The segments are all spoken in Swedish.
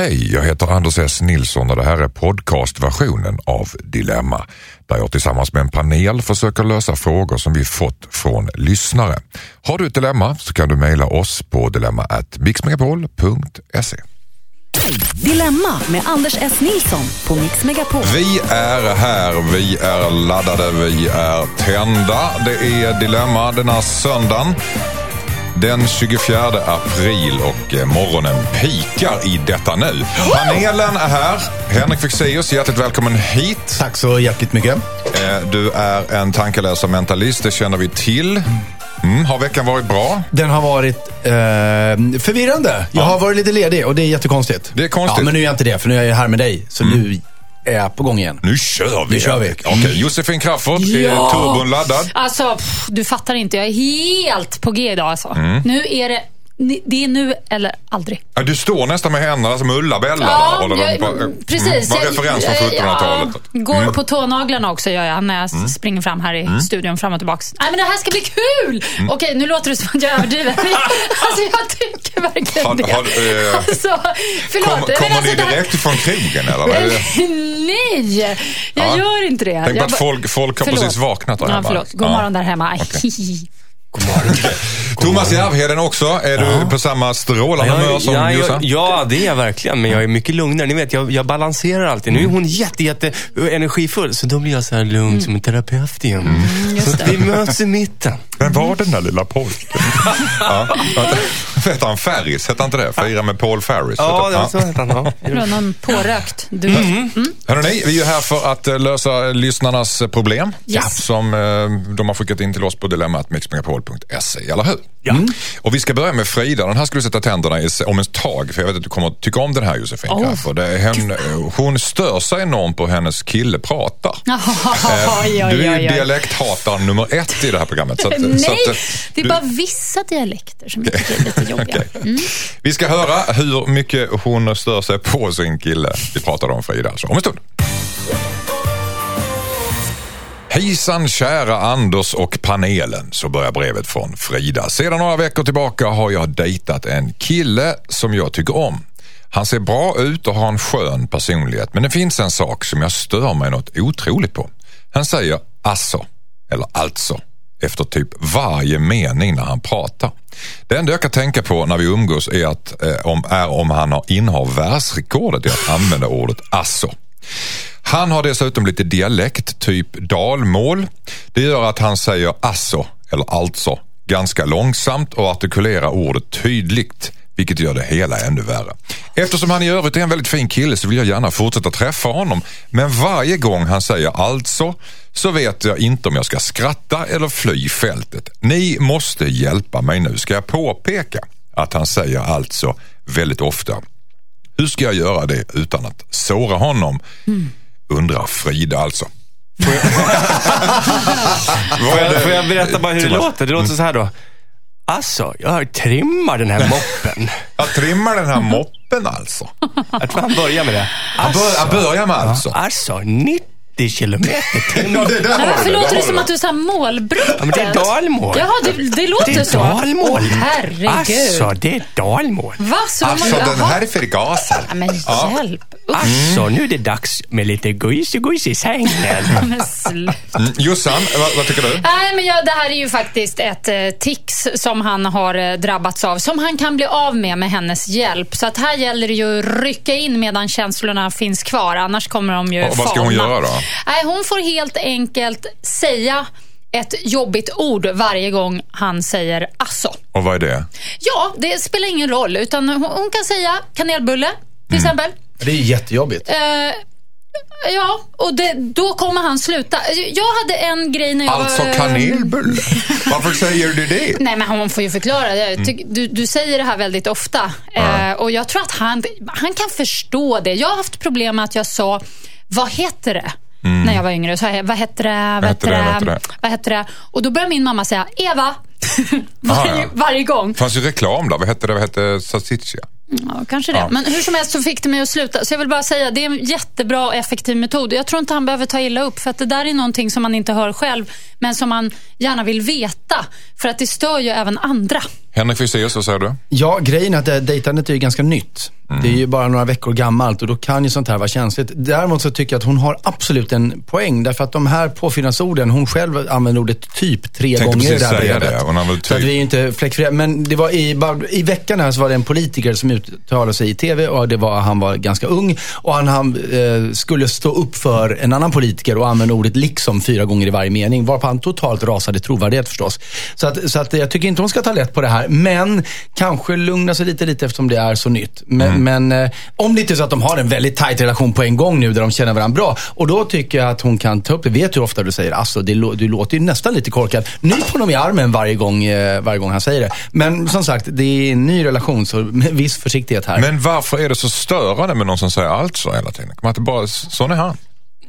Hej, jag heter Anders S. Nilsson och det här är podcastversionen av Dilemma där jag tillsammans med en panel försöker lösa frågor som vi fått från lyssnare. Har du ett dilemma så kan du mejla oss på dilemma@mixmegapol.se. Dilemma med Anders S. Nilsson på Mix Megapol. Vi är här, vi är laddade, vi är tända. Det är Dilemma denna söndagen. Den 24 april och eh, morgonen pikar i detta nu. Panelen är här. Henrik Fexeus, hjärtligt välkommen hit. Tack så hjärtligt mycket. Eh, Du är en tankeläsare mentalist, det känner vi till. Mm, har veckan varit bra? Den har varit eh, förvirrande. Jag har varit lite ledig och det är jättekonstigt. Det är konstigt. Ja, men nu är jag inte det, för nu är jag här med dig. Så nu är på gång igen. Nu kör vi! Nu kör vi. Okej, Josefin Crafoord, är Ja. turbon laddad? Alltså, pff, du fattar inte. Jag är helt på G idag alltså. Mm. Nu är det, det är nu eller aldrig. Ja, du står nästan med händerna som Ulla-Bella. Ja, på- mm, precis. Var Jag- referens från jag- 1700-talet. Ja, går på tånaglarna också gör jag när jag Mm. springer fram här i studion fram och tillbaks. Nej men det här ska bli kul! Okej, nu låter det som att jag överdriver. Alltså jag tycker verkligen Har- det. har eh, alltså, förlåt. Kom, kommer alltså, ni det här- direkt från krogen eller? Nej, jag Ja. gör inte det. Tänk på att folk, folk har Förlåt. precis vaknat där Ja, hemma. förlåt. God Ja. morgon där hemma. Thomas Järvheden också. Är du på samma strålande humör som ja, Jossan? ja, ja, det är jag verkligen. Men jag är mycket lugnare. Ni vet, jag, jag balanserar alltid. Nu är hon jätte, jätte energifull. Så då blir jag så här lugn som en terapeut igen. så att vi möts i mitten. Vem var den där lilla pojken? ja. Hette han Ferris? Hette han inte det? Fira med Paul Ferris? Ja, Hette- det var så heter han. Ja. Det var någon pårökt du. Mm. Hörrni, vi är här för att eh, lösa lyssnarnas problem Yes. som eh, de har skickat in till oss på dilemmatmixmegapol.se, eller hur? Ja. Och vi ska börja med Frida. Den här ska du sätta tänderna i om ett tag, för jag vet att du kommer att tycka om den här Josefin. Oh. För det henne, hon stör sig enormt på hennes kille pratar. Eh, Oj, oj, du är ju dialekthataren nummer ett i det här programmet. Så att, Nej, så att, eh, det är du- bara vissa dialekter som jag tycker är lite jobbiga. Mm. Vi ska höra hur mycket hon stör sig på sin kille. Vi pratar om Frida alltså om en stund. Hejsan kära Anders och panelen, så börjar brevet från Frida. Sedan några veckor tillbaka har jag dejtat en kille som jag tycker om. Han ser bra ut och har en skön personlighet men det finns en sak som jag stör mig något otroligt på. Han säger alltså, eller alltså, efter typ varje mening när han pratar. Det enda jag kan tänka på när vi umgås är, att, eh, om, är om han har innehar världsrekordet i att använda ordet alltså. Han har dessutom lite dialekt, typ dalmål. Det gör att han säger alltså, eller alltså, ganska långsamt och artikulerar ordet tydligt. Vilket gör det hela ännu värre. Eftersom han i övrigt är en väldigt fin kille så vill jag gärna fortsätta träffa honom. Men varje gång han säger alltså så vet jag inte om jag ska skratta eller fly fältet. Ni måste hjälpa mig nu. Ska jag påpeka att han säger alltså väldigt ofta. Hur ska jag göra det utan att såra honom? Mm. Undrar Frida alltså. Får jag, får jag berätta bara hur det låter? Det låter så här då. Alltså, jag trimmar den här moppen. Jag trimmar den här moppen alltså. Jag tror han börjar med det. Han bör- han börjar med alltså. Alltså, 90 kilometer trim. Ja, det där Men har du varför det, låter där det har som du att du är målbrottet? Ja, men det är dalmål. Jaha, det, det låter Det är så. dalmål. Åh, herregud. Alltså, det är dalmål. Va? Så de Alltså har- den jaha. här är för gasen. Ja, Men hjälp. Usch. Alltså, nu är det dags med lite gojs-gojs i sängen. Men sluta. Mm, Jossan, vad, vad tycker du? Nej, men jag, det här är ju faktiskt ett eh, tics som han har eh, drabbats av. Som han kan bli av med med hennes hjälp. Så att här gäller det ju att rycka in medan känslorna finns kvar. Annars kommer de ju Och vad ska hon falna. göra då? Nej, hon får helt enkelt säga ett jobbigt ord varje gång han säger alltså. Och vad är det? Ja, det spelar ingen roll. Utan hon, kan säga kanelbulle, till Mm. exempel. Det är jättejobbigt. Eh, ja, och det, då kommer han sluta. Jag hade en grej när jag Alltså var... kanelbulle? Varför säger du det? Nej, men hon får ju förklara. Jag Mm. tyck- Du, du säger det här väldigt ofta. Eh, och jag tror att han, han kan förstå det. Jag har haft problem med att jag sa, vad heter det? När jag var yngre. Så jag, vad heter det? Vad heter det? Vad heter det? Och då började min mamma säga, Eva, Varje, ja. varje gång. Fanns ju reklam där. Vad hette det? Vad hette Salsiccia? Ja, kanske det. Ja. Men hur som helst så fick det mig att sluta. Så jag vill bara säga, det är en jättebra och effektiv metod. Jag tror inte han behöver ta illa upp, för att det där är någonting som man inte hör själv, men som man gärna vill veta. För att det stör ju även andra. Henrik Fexeus, vad säger du? Ja, grejen är att det- dejtandet är ju ganska nytt. Det är ju bara några veckor gammalt och då kan ju sånt här vara känsligt. Däremot så tycker jag att hon har absolut en poäng. Därför att de här påfyllnadsorden, hon själv använder ordet typ tre Tänkte gånger i det här brevet. det. Hon använder Så att typ. vi är inte fläckfria. Men det var i, bara, i veckan här så var det en politiker som uttalade sig i TV och det var, han var ganska ung. Och han, han eh, skulle stå upp för en annan politiker och använda ordet liksom fyra gånger i varje mening. Varpå han totalt rasade trovärdighet förstås. Så, att, så att jag tycker inte hon ska ta lätt på det här. Men kanske lugna sig lite, lite eftersom det är så nytt. Men, men eh, om det inte är så att de har en väldigt tajt relation på en gång nu där de känner varandra bra. Och då tycker jag att hon kan ta upp det. Vet hur ofta du säger alltså, det, du låter ju nästan lite korkad. Nyp honom i armen varje gång, eh, varje gång han säger det. Men som sagt, det är en ny relation så med viss försiktighet här. Men varför är det så störande med någon som säger alltså hela tiden? Kan man inte bara, sån är han.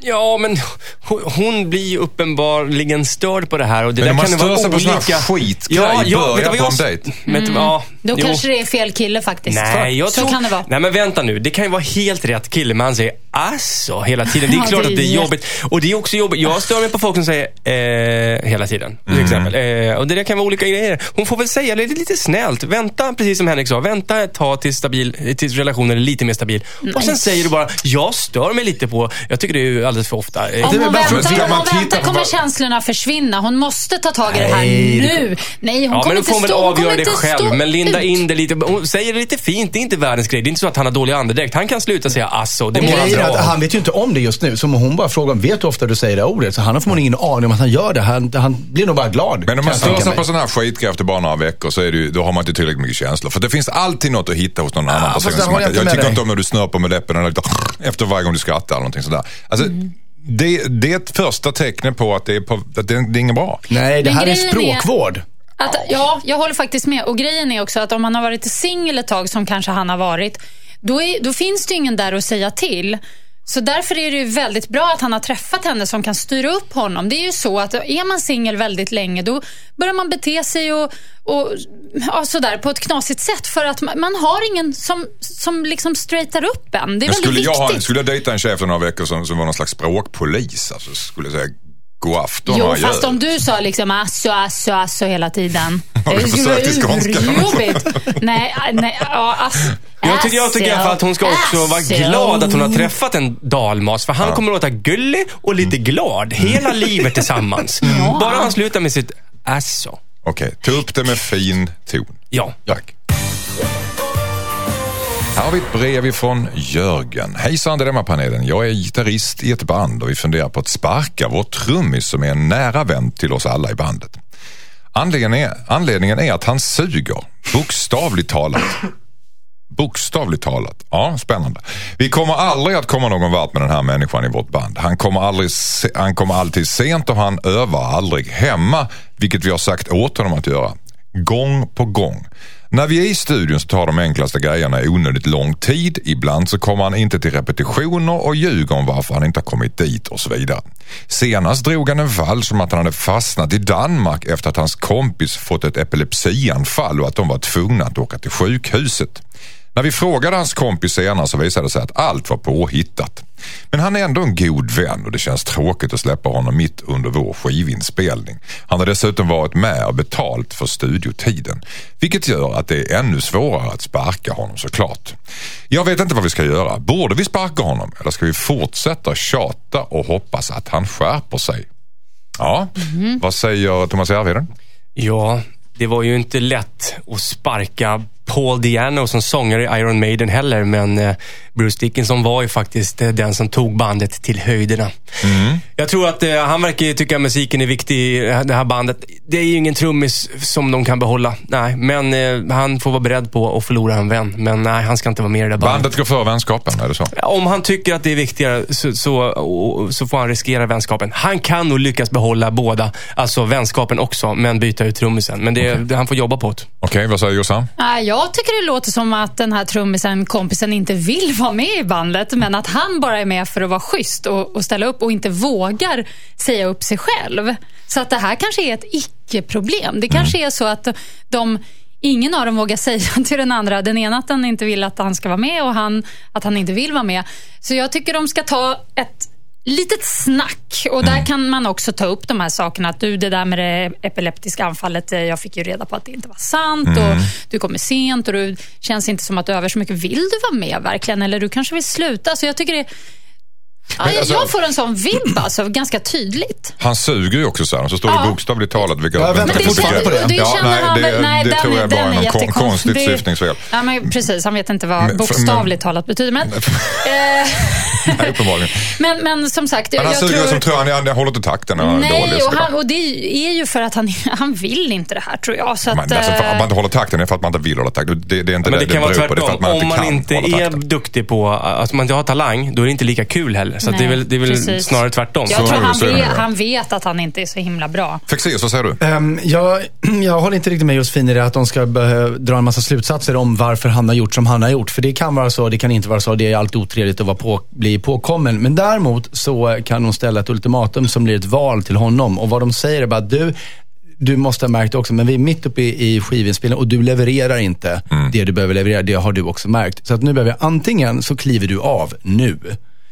Ja, men hon, hon blir ju uppenbarligen störd på det här. Och det Men där man kan det stör vara sig på sån här olika... skitgrej i början vet du vad på jag- en dejt? Vet du- ja, Då jo. kanske det är fel kille faktiskt. Nej, jag så tror... kan det vara. Nej, men vänta nu. Det kan ju vara helt rätt kille, men han säger alltså hela tiden. Det är Ja, klart det är att det är jobbigt. Och det är också jobbigt. Jag stör mig på folk som säger eh, hela tiden. Till Mm. exempel. Eh, och det där kan vara olika grejer. Hon får väl säga det lite snällt. Vänta, precis som Henrik sa. Vänta ett tag tills, stabil, tills relationen är lite mer stabil. Och sen säger du bara, jag stör mig lite på... Jag tycker det är alldeles för ofta. Eh, Om hon för- väntar, ska om man hon titta väntar kommer känslorna försvinna. Hon måste ta tag i det här nu. Nej, hon Ja, kommer men då inte får hon väl stå, hon kommer avgöra det själv. Men linda ut. in det lite. Hon säger det lite fint. Det är inte världens grej. Det är inte så att han har dålig andedräkt. Han kan sluta säga alltså. Det Och mår han bra han vet ju inte om det just nu. Så om hon bara frågar, vet du ofta du säger det ordet? Så han har förmodligen ingen aning om att han gör det. Han, han blir nog bara glad. Men om man mig. på sån här skitgrej efter bara några veckor så är det ju, då har man inte tillräckligt mycket känslor. För det finns alltid något att hitta hos någon annan person. som jag tycker inte om när du snörper med läppen eller lite efter varje gång du skrattar eller någonting sådär. Alltså, det, det är ett första tecknet på att det är, på, att det, det är inget bra. Nej, det här är grejen är- språkvård. Att, ja, jag håller faktiskt med. Och grejen är också att om man har varit singel ett tag, som kanske han har varit, då, är, då finns det ingen där att säga till. Så därför är det ju väldigt bra att han har träffat henne som kan styra upp honom. Det är ju så att är man singel väldigt länge, då börjar man bete sig och, och ja, sådär på ett knasigt sätt. För att man, man har ingen som, som liksom straightar upp en. Det är Men skulle, väldigt jag ha, skulle jag dejta en tjej efter några veckor som, som var någon slags språkpolis, alltså, skulle jag säga god afton Jo, fast om du sa liksom asso, asso, asso hela tiden. Har du Det skulle försökt vara i skånska? urjobbigt. Nej, nej, ja, ass, Jag tycker, jag tycker i alla fall att hon ska också vara asso. glad att hon har träffat en dalmas. För han kommer att låta gullig och lite glad hela livet tillsammans. Bara han slutar med sitt alltså. Okej, ta upp det med fin ton. Ja. Tack. Här har vi ett brev ifrån Jörgen. Hejsan Dilemmapanelen. Jag är gitarrist i ett band och vi funderar på att sparka vår trummis som är en nära vän till oss alla i bandet. Anledningen är, anledningen är att han suger, bokstavligt talat. Bokstavligt talat. Ja, spännande. Vi kommer aldrig att komma någon vart med den här människan i vårt band. Han kommer, aldrig han kommer alltid sent och han övar aldrig hemma, vilket vi har sagt åt honom att göra. Gång på gång. När vi är i studion så tar de enklaste grejerna onödigt lång tid. Ibland så kommer han inte till repetitioner och ljuger om varför han inte har kommit dit och så vidare. Senast drog han en vals om att han hade fastnat i Danmark efter att hans kompis fått ett epilepsianfall och att de var tvungna att åka till sjukhuset. När vi frågade hans kompis senare så visade det sig att allt var påhittat. Men han är ändå en god vän och det känns tråkigt att släppa honom mitt under vår skivinspelning. Han har dessutom varit med och betalt för studiotiden. Vilket gör att det är ännu svårare att sparka honom såklart. Jag vet inte vad vi ska göra. Borde vi sparka honom eller ska vi fortsätta tjata och hoppas att han skärper sig? Ja, vad säger Thomas Järvheden? Ja, det var ju inte lätt att sparka Paul Diano som sångare i Iron Maiden heller, men eh, Bruce Dickinson var ju faktiskt eh, den som tog bandet till höjderna. Jag tror att eh, han verkar tycka att musiken är viktig i det här bandet. Det är ju ingen trummis som de kan behålla. Nej, men han får vara beredd på att förlora en vän. Men nej, han ska inte vara med i det där bandet. Bandet går före vänskapen, är det så? Om han tycker att det är viktigare så, så, så får han riskera vänskapen. Han kan nog lyckas behålla båda, alltså vänskapen också, men byta ut trummisen. Men det, det, han får jobba på det. Okej, vad säger Jossan? Nej, Jag tycker det låter som att den här trummisen, kompisen, inte vill vara med i bandet, men att han bara är med för att vara schysst och, och ställa upp och inte vågar säga upp sig själv. Så att det här kanske är ett icke-problem. Det kanske är så att de Ingen av dem vågar säga till den andra, den ena att han inte vill att han ska vara med och han att han inte vill vara med. Så jag tycker de ska ta ett litet snack. Och där kan man också ta upp de här sakerna. Att du, det där med det epileptiska anfallet, eh, jag fick ju reda på att det inte var sant. Och Du kommer sent och du känns inte som att du övar så mycket. Vill du vara med verkligen? Eller du kanske vill sluta? Så jag tycker det Men alltså- jag får en sån vibb alltså, ganska tydligt. Han suger ju också så här. Så står det Ja. bokstavligt talat. Vilka, Jag väntar Men det fortfarande på det. det Ja, nej, han det- nej, det den tror jag är- bara är jättekonstig. kon- konstigt Det- syftningsfel. Ja, men precis, han vet inte vad Men- bokstavligt talat betyder. Men, Nej, uppenbarligen. men, men som sagt, Men han jag suger tror... som tror han, han håller inte takten han är dålig. Nej, så och, det han, och det är ju för att han, han vill inte det här tror jag. Så att, Men alltså, för att man inte håller takten är för att man inte vill hålla takten. Det, det är inte Men det det kan vara tvärtom. att man Om inte man inte är duktig på, alltså man inte har talang, då är det inte lika kul heller. Så att det är väl, det är väl precis. snarare tvärtom. Jag Så tror det, han så det vet, han vet att han inte är så himla bra. Fexeus, vad säger du? Ehm, jag, jag håller inte riktigt med Josefin i det att de ska dra en massa slutsatser om varför han har gjort som han har gjort. För det kan vara så, det kan inte vara så. Det är alltid otrevligt att vara på, bli påkommen. Men däremot så kan de ställa ett ultimatum som blir ett val till honom. Och vad de säger är bara, du, du måste ha märkt också, men vi är mitt uppe i, i skivinspelningen och du levererar inte Mm. det du behöver leverera. Det har du också märkt. Så att nu behöver jag, antingen så kliver du av nu.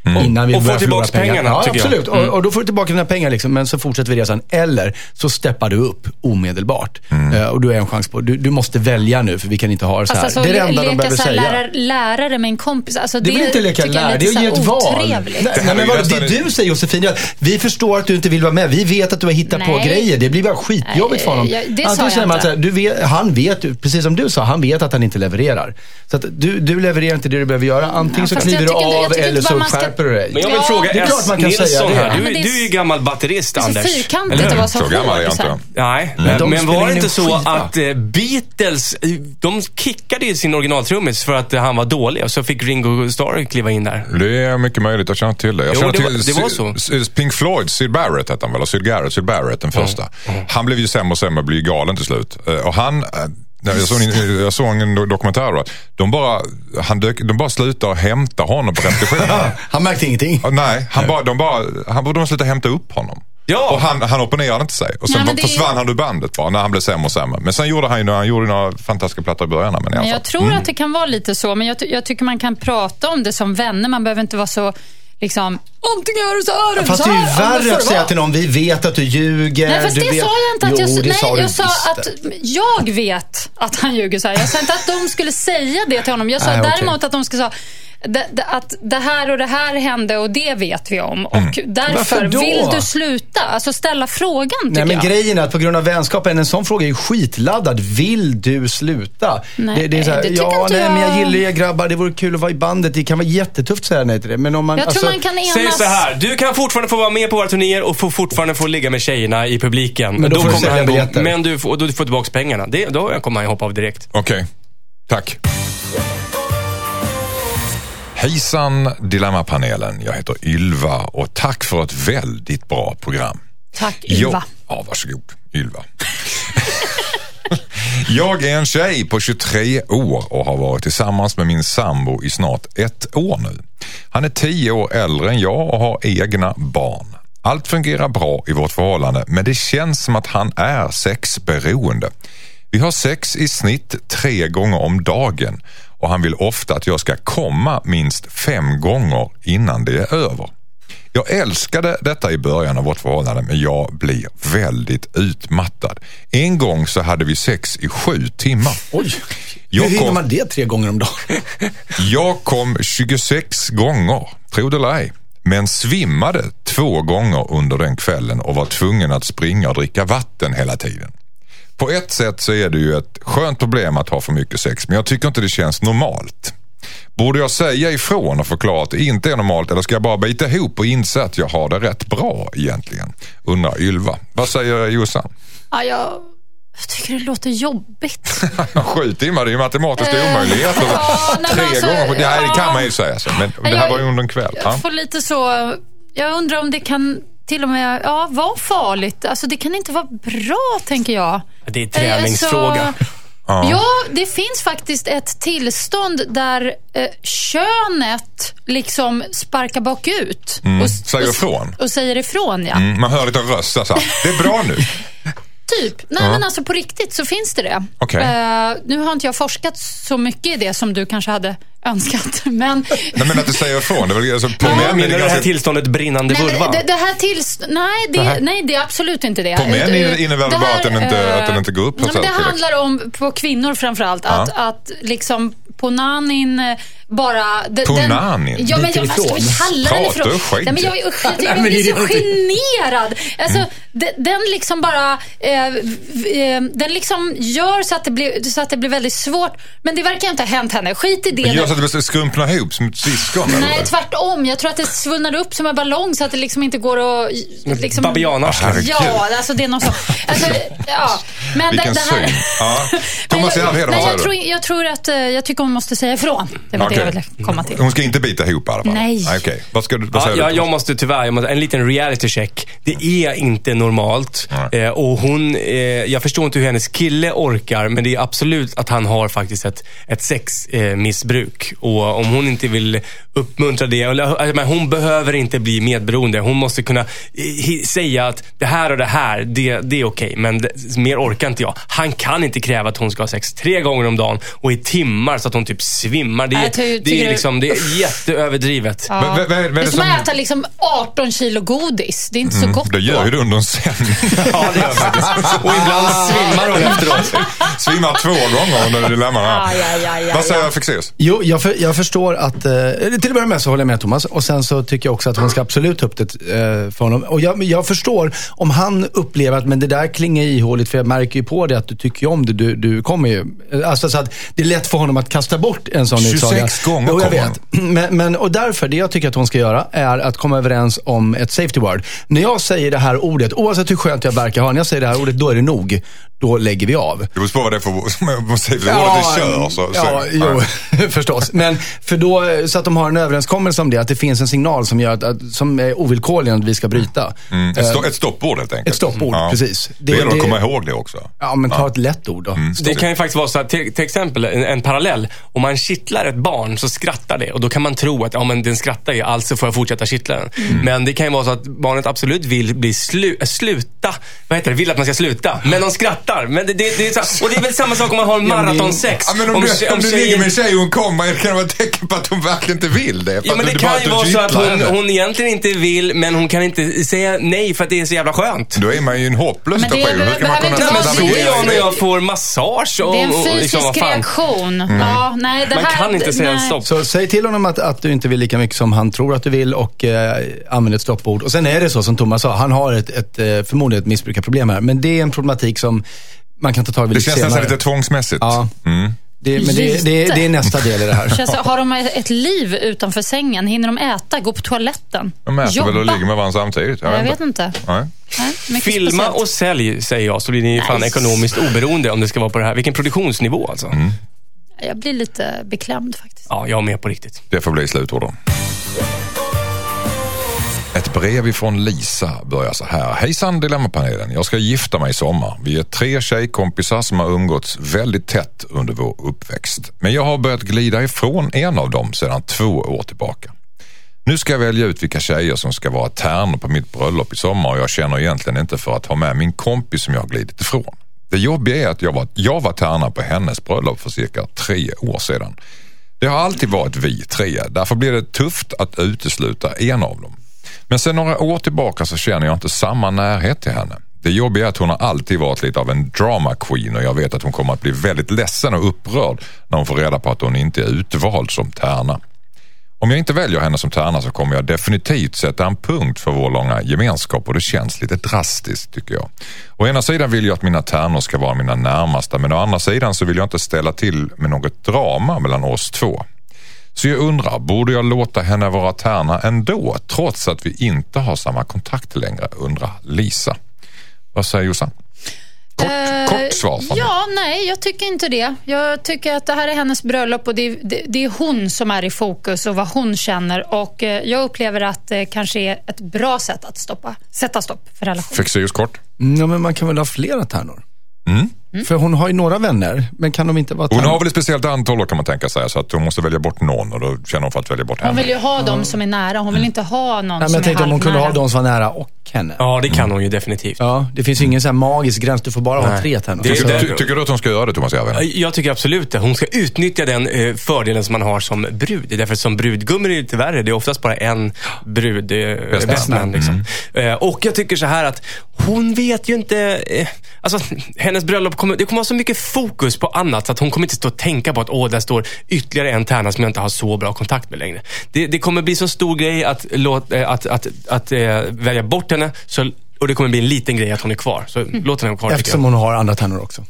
Innan vi Och förlora tillbaks pengarna, Ja, tycker jag. absolut. Mm. Och, och då får du tillbaka dina pengar, liksom, men så fortsätter vi resan. Eller så steppar du upp omedelbart. Mm. Eh, och du är en chans på, du, du måste välja nu, för vi kan inte ha det så här. Alltså, det är det enda de behöver säga. lärare, lärare med en kompis. Alltså, Det är väl inte leka jag lärare, det är att ge ett val. Nej, Det men är nästan- det du säger Josefin, är att vi förstår att du inte vill vara med. Vi vet att du har hittat på Nej. grejer. Det blir bara skitjobbigt för honom. Jag- det sa Antingen jag säger man inte. så här, du vet, han vet, precis som du sa, han vet att han inte levererar. Så att du, du levererar inte det du behöver göra. Antingen så kliver jag du jag av eller så bara skärper du dig. Men jag vill Ja, fråga det är klart S. man kan säga Nilsson det. här. Ja, Du, men det är- du är ju gammal batterist, Det är så Anders. fyrkantigt att vara så, Så gammal är jag inte. Nej, de men, men spelar var det in inte en så skiva. att eh, Beatles, eh, de kickade ju sin originaltrummis för att eh, han var dålig och så fick Ringo Starr kliva in där. Det är mycket möjligt, jag känner till det. Jag Jo, känner det var- till det var så. Sy- Pink Floyd, Syd Barrett hette han väl? Eller Syd Garrett, Syd Barrett, den första. Han blev ju sämre och sämre, blev ju galen till slut. Eh, Och han, eh, jag såg, en, jag såg en do- dokumentär då. De bara, han dök, de bara slutade hämta honom på repetitionen. Han märkte ingenting. Nej, han bara, de bara, han borde slutade hämta upp honom. Ja. Och han, han opponerade inte sig. Och sen Nej, det är- försvann han ur bandet bara när han blev sämre och sämre. Men sen gjorde han ju han gjorde några fantastiska plattor i början. Men i alla fall. jag tror att det kan vara lite så, men jag, ty- jag tycker man kan prata om det som vänner. Man behöver inte vara så, liksom, antingen är det så här eller Fast så det är här. ju värre att säga till någon, vi vet att du ljuger. Nej, fast du det vet... sa jag inte. Att jo, jag, det nej, sa du jag sa visst att jag vet att han ljuger så här. Jag sa inte att de skulle säga det till honom. Jag sa Nej, däremot att de skulle säga det, det, att det här och det här hände och det vet vi om. Och Varför därför då? vill du sluta. Alltså ställa frågan tycker Nej, men jag. grejen är att på grund av vänskapen, en sån fråga är ju skitladdad. Vill du sluta? Nej, det, det är så här, det tycker ja, inte nej, jag. men jag gillar er grabbar, det vore kul att vara i bandet. Det kan vara jättetufft att säga nej till det. Men om man, Jag tror alltså, man kan enas. Säg så här, du kan fortfarande få vara med på våra turnéer och få fortfarande få ligga med tjejerna i publiken. Men då får du kommer sälja biljetter. Men du får, då du får tillbaka pengarna. Det, då kommer han hoppa av direkt. Okej, tack. Hejsan Dilemmapanelen, jag heter Ylva och tack för ett väldigt bra program. Tack Ylva. Jag, ja, varsågod. Ylva. jag är en tjej på 23 år och har varit tillsammans med min sambo i snart ett år nu. Han är 10 år äldre än jag och har egna barn. Allt fungerar bra i vårt förhållande men det känns som att han är sexberoende. Vi har sex i snitt tre gånger om dagen och han vill ofta att jag ska komma minst fem gånger innan det är över. Jag älskade detta i början av vårt förhållande men jag blir väldigt utmattad. En gång så hade vi sex i sju timmar. Oj, Jag hur hinner kom- man det tre gånger om dagen? Jag kom 26 gånger, tro det eller ej. Men svimmade två gånger under den kvällen och var tvungen att springa och dricka vatten hela tiden. På ett sätt så är det ju ett skönt problem att ha för mycket sex men jag tycker inte det känns normalt. Borde jag säga ifrån och förklara att det inte är normalt eller ska jag bara bita ihop och inse att jag har det rätt bra egentligen? Undrar Ylva. Vad säger Jossan? Ja, jag, jag tycker det låter jobbigt. Sju timmar, det är ju matematiskt Eh, omöjligt. ja, Tre alltså, gånger, på- ja, det kan ja. man ju säga. Så. Men det här var ju under en kväll. Ja. Jag får lite så... Jag undrar om det kan till och med ja, vara farligt. Alltså det kan inte vara bra, tänker jag. Det är träningsfråga. Alltså, Ja, det finns faktiskt ett tillstånd där eh, könet liksom sparkar bakut. Mm. Och, Säger och, ifrån. Och säger ifrån, ja. Mm, man hör lite röst så här, det är bra nu. Typ. Nej, men alltså på riktigt så finns det det. Okej. Eh, nu har inte jag forskat så mycket i det som du kanske hade önskat. Men, Nej men att du säger ifrån, det är väl, alltså, på män är Menar det du det här ganska... tillståndet brinnande nej, vulva? det, det här tills... Nej det, nej, det är absolut inte det. På män Eh, innebär det det bara att den inte- eh, att den inte går upp, så nej, men Det handlar om, på kvinnor framförallt, att, att liksom på nanin eh, bara... den- nanin? Ja, men jag, vad ska vi ifrån. kalla den ifrån? Nej, men jag, jag, jag, jag men blir det är så generad. Alltså, Mm. den, den liksom bara... Eh, eh, den liksom gör så att, det blir, så att det blir väldigt svårt. Men det verkar inte ha hänt henne. Skit i det. Men gör så att det skrumpnar ihop som ett syskon Nej, eller? tvärtom. Jag tror att det svullnar upp som en ballong så att det liksom inte går att... Liksom, Babianarsle. Herregud. Ja, alltså det är någon sån... Alltså, ja. Men Vilken det, det här... syn. Ja. Thomas jag, Järvheden, nej, vad jag, säger tror, du? jag tror att eh, jag tycker hon måste säga ifrån. Det var det jag Okej. ville komma till. Hon ska inte bita ihop i alla fall? Nej. Okej. Vad, ska du, vad Ja, säger jag, du? jag måste tyvärr, jag måste, en liten reality check. Det är inte normalt. Eh, och hon, eh, jag förstår inte hur hennes kille orkar, men det är absolut att han har faktiskt ett, ett sexmissbruk. Eh, och om hon inte vill uppmuntra det, eller, eh, men hon behöver inte bli medberoende. Hon måste kunna eh, hi- säga att det här och det här, det, det är okej. men det, mer orkar inte jag. Han kan inte kräva att hon ska ha sex tre gånger om dagen och i timmar så att hon typ svimmar. Det, är- Det, är, liksom, det är jätteöverdrivet. Ja. Men vad är det är som som- att äta liksom 18 kilo godis. Det är inte så gott Det gör ju du under en sändning. Ja, det gör faktiskt. Och ibland svimmar hon efteråt. Svimmar två gånger under dilemma. Aj, aj, aj, aj, Vad säger aj. Fexeus? Jo, jag, för, jag förstår att... Eh, till att börja med så håller jag med Thomas. Och sen så tycker jag också att hon ska absolut ta upp det eh, för honom. Och jag, jag förstår om han upplever att men det där klingar ihåligt, för jag märker ju på det att du tycker om det. Du, du kommer ju... Alltså så att det är lätt för honom att kasta bort en sån 26 utsaga. Gånger Jo, jag vet. Men, men, och därför, det jag tycker att hon ska göra är att komma överens om ett safety word. När jag säger det här ordet, oavsett hur skönt jag verkar ha, när jag säger det här ordet, då är det nog. Då lägger vi av. Det beror på vad det är för musik. Det ordet är kör. Så, ja, så. jo, förstås. Men för då, så att de har en överenskommelse om det, att det finns en signal som, gör att, att, som är ovillkorlig att vi ska bryta. Mm, ett, stå, ett stoppord helt enkelt. Ett stoppord, precis. Det, Det- gäller att komma ihåg det också. Ja, men ta ett lätt ord då. Det kan ju faktiskt vara så att, till, till exempel, en, en parallell. Om man kittlar ett barn så skrattar det och då kan man tro att ja, men den skrattar ju, alltså får jag fortsätta kittla den. Men det kan ju vara så att barnet absolut vill bli slu, sluta, vad heter det, vill att man ska sluta. Men de skrattar. Men det, det, det är så, och det är väl samma sak om man har en maratonsex. Ja, men om, du, tje- om du tjejen- ligger med en tjej och hon kommer, kan det vara ett tecken på att hon verkligen inte vill det? Ja, men det kan ju vara så att hon, hon egentligen inte vill, men hon kan inte säga nej för att det är så jävla skönt. Då är man ju en hopplös Men det situation. Hur ska man kunna inte Ja, men det. är jag när jag får massage och, Det är en och fysisk liksom, fan. reaktion. Ja, nej, det Man här, kan inte säga nej. stopp. Så säg till honom att, att du inte vill lika mycket som han tror att du vill och eh, använd ett stoppord. Och sen är det så som Thomas sa, han har ett, ett, eh, förmodligen ett missbrukarproblem här. Men det är en problematik som man kan ta tag i Det lite känns senare. nästan lite tvångsmässigt. Ja. Mm. Det, men det, det, det är nästa del i det här. Känns, har de ett liv utanför sängen? Hinner de äta, gå på toaletten, De äter väl och ligger med varandra samtidigt? Jag vet inte. Nej. Nej, Filma speciellt. och sälj, säger jag, så blir ni fan Nice. ekonomiskt oberoende om det ska vara på det här. Vilken produktionsnivå alltså. Mm. Jag blir lite beklämd faktiskt. Ja, jag är med på riktigt. Det får bli slutorden. Ett brev ifrån Lisa börjar så här. Hejsan Dilemmapanelen. Jag ska gifta mig i sommar. Vi är tre tjejkompisar som har umgåtts väldigt tätt under vår uppväxt. Men jag har börjat glida ifrån en av dem sedan två år tillbaka. Nu ska jag välja ut vilka tjejer som ska vara tärnor på mitt bröllop i sommar och jag känner egentligen inte för att ha med min kompis som jag har glidit ifrån. Det jobbiga är att jag var, jag var tärna på hennes bröllop för cirka tre år sedan. Det har alltid varit vi tre, därför blir det tufft att utesluta en av dem. Men sen några år tillbaka så känner jag inte samma närhet till henne. Det jobbiga är att hon har alltid varit lite av en drama queen och jag vet att hon kommer att bli väldigt ledsen och upprörd när hon får reda på att hon inte är utvald som tärna. Om jag inte väljer henne som tärna så kommer jag definitivt sätta en punkt för vår långa gemenskap och det känns lite drastiskt tycker jag. Å ena sidan vill jag att mina tärnor ska vara mina närmaste men å andra sidan så vill jag inte ställa till med något drama mellan oss två. Så jag undrar, borde jag låta henne vara tärna ändå trots att vi inte har samma kontakt längre, undrar Lisa. Vad säger Jossan? Kort, Eh, kort svar. Ja, nej, jag tycker inte det. Jag tycker att det här är hennes bröllop och det är, det, det är hon som är i fokus och vad hon känner. Och eh, Jag upplever att det kanske är ett bra sätt att stoppa, sätta stopp för relationen. Fexeus kort. Mm, Ja, men man kan väl ha flera tärnor? Mm. För hon har ju några vänner, men kan de inte vara Hon har väl ett speciellt antal då kan man tänka sig, så att hon måste välja bort någon och då känner hon för att välja bort Hon henne. vill ju ha dem som är nära. Hon vill inte ha någon Nej, men som jag tänkte är om hon kunde ha halvnära. de som var nära och henne. Ja, det kan hon ju definitivt. Ja, det finns ju ingen sån här magisk gräns. Du får bara ha Nej. tre tärnor. Det är Så- det- Ty, tycker du att hon ska göra det, Thomas Järvheden? Jag tycker absolut det. Hon ska utnyttja den eh, fördelen som man har som brud. Därför att som brudgumma är det lite värre. Det är oftast bara en brud, eh, bäst man. man. Liksom. Eh, och jag tycker så här att hon vet ju inte... Eh, alltså, hennes bröllop kommer, det kommer vara så mycket fokus på annat så att hon kommer inte stå och tänka på att åh, där står ytterligare en tärna som jag inte har så bra kontakt med längre. Det, det kommer bli så stor grej att, låt, eh, att, att, att, att, äh, välja bort henne. Så, och det kommer bli en liten grej att hon är kvar. Så låt henne vara kvar Eftersom hon har andra tärnor också.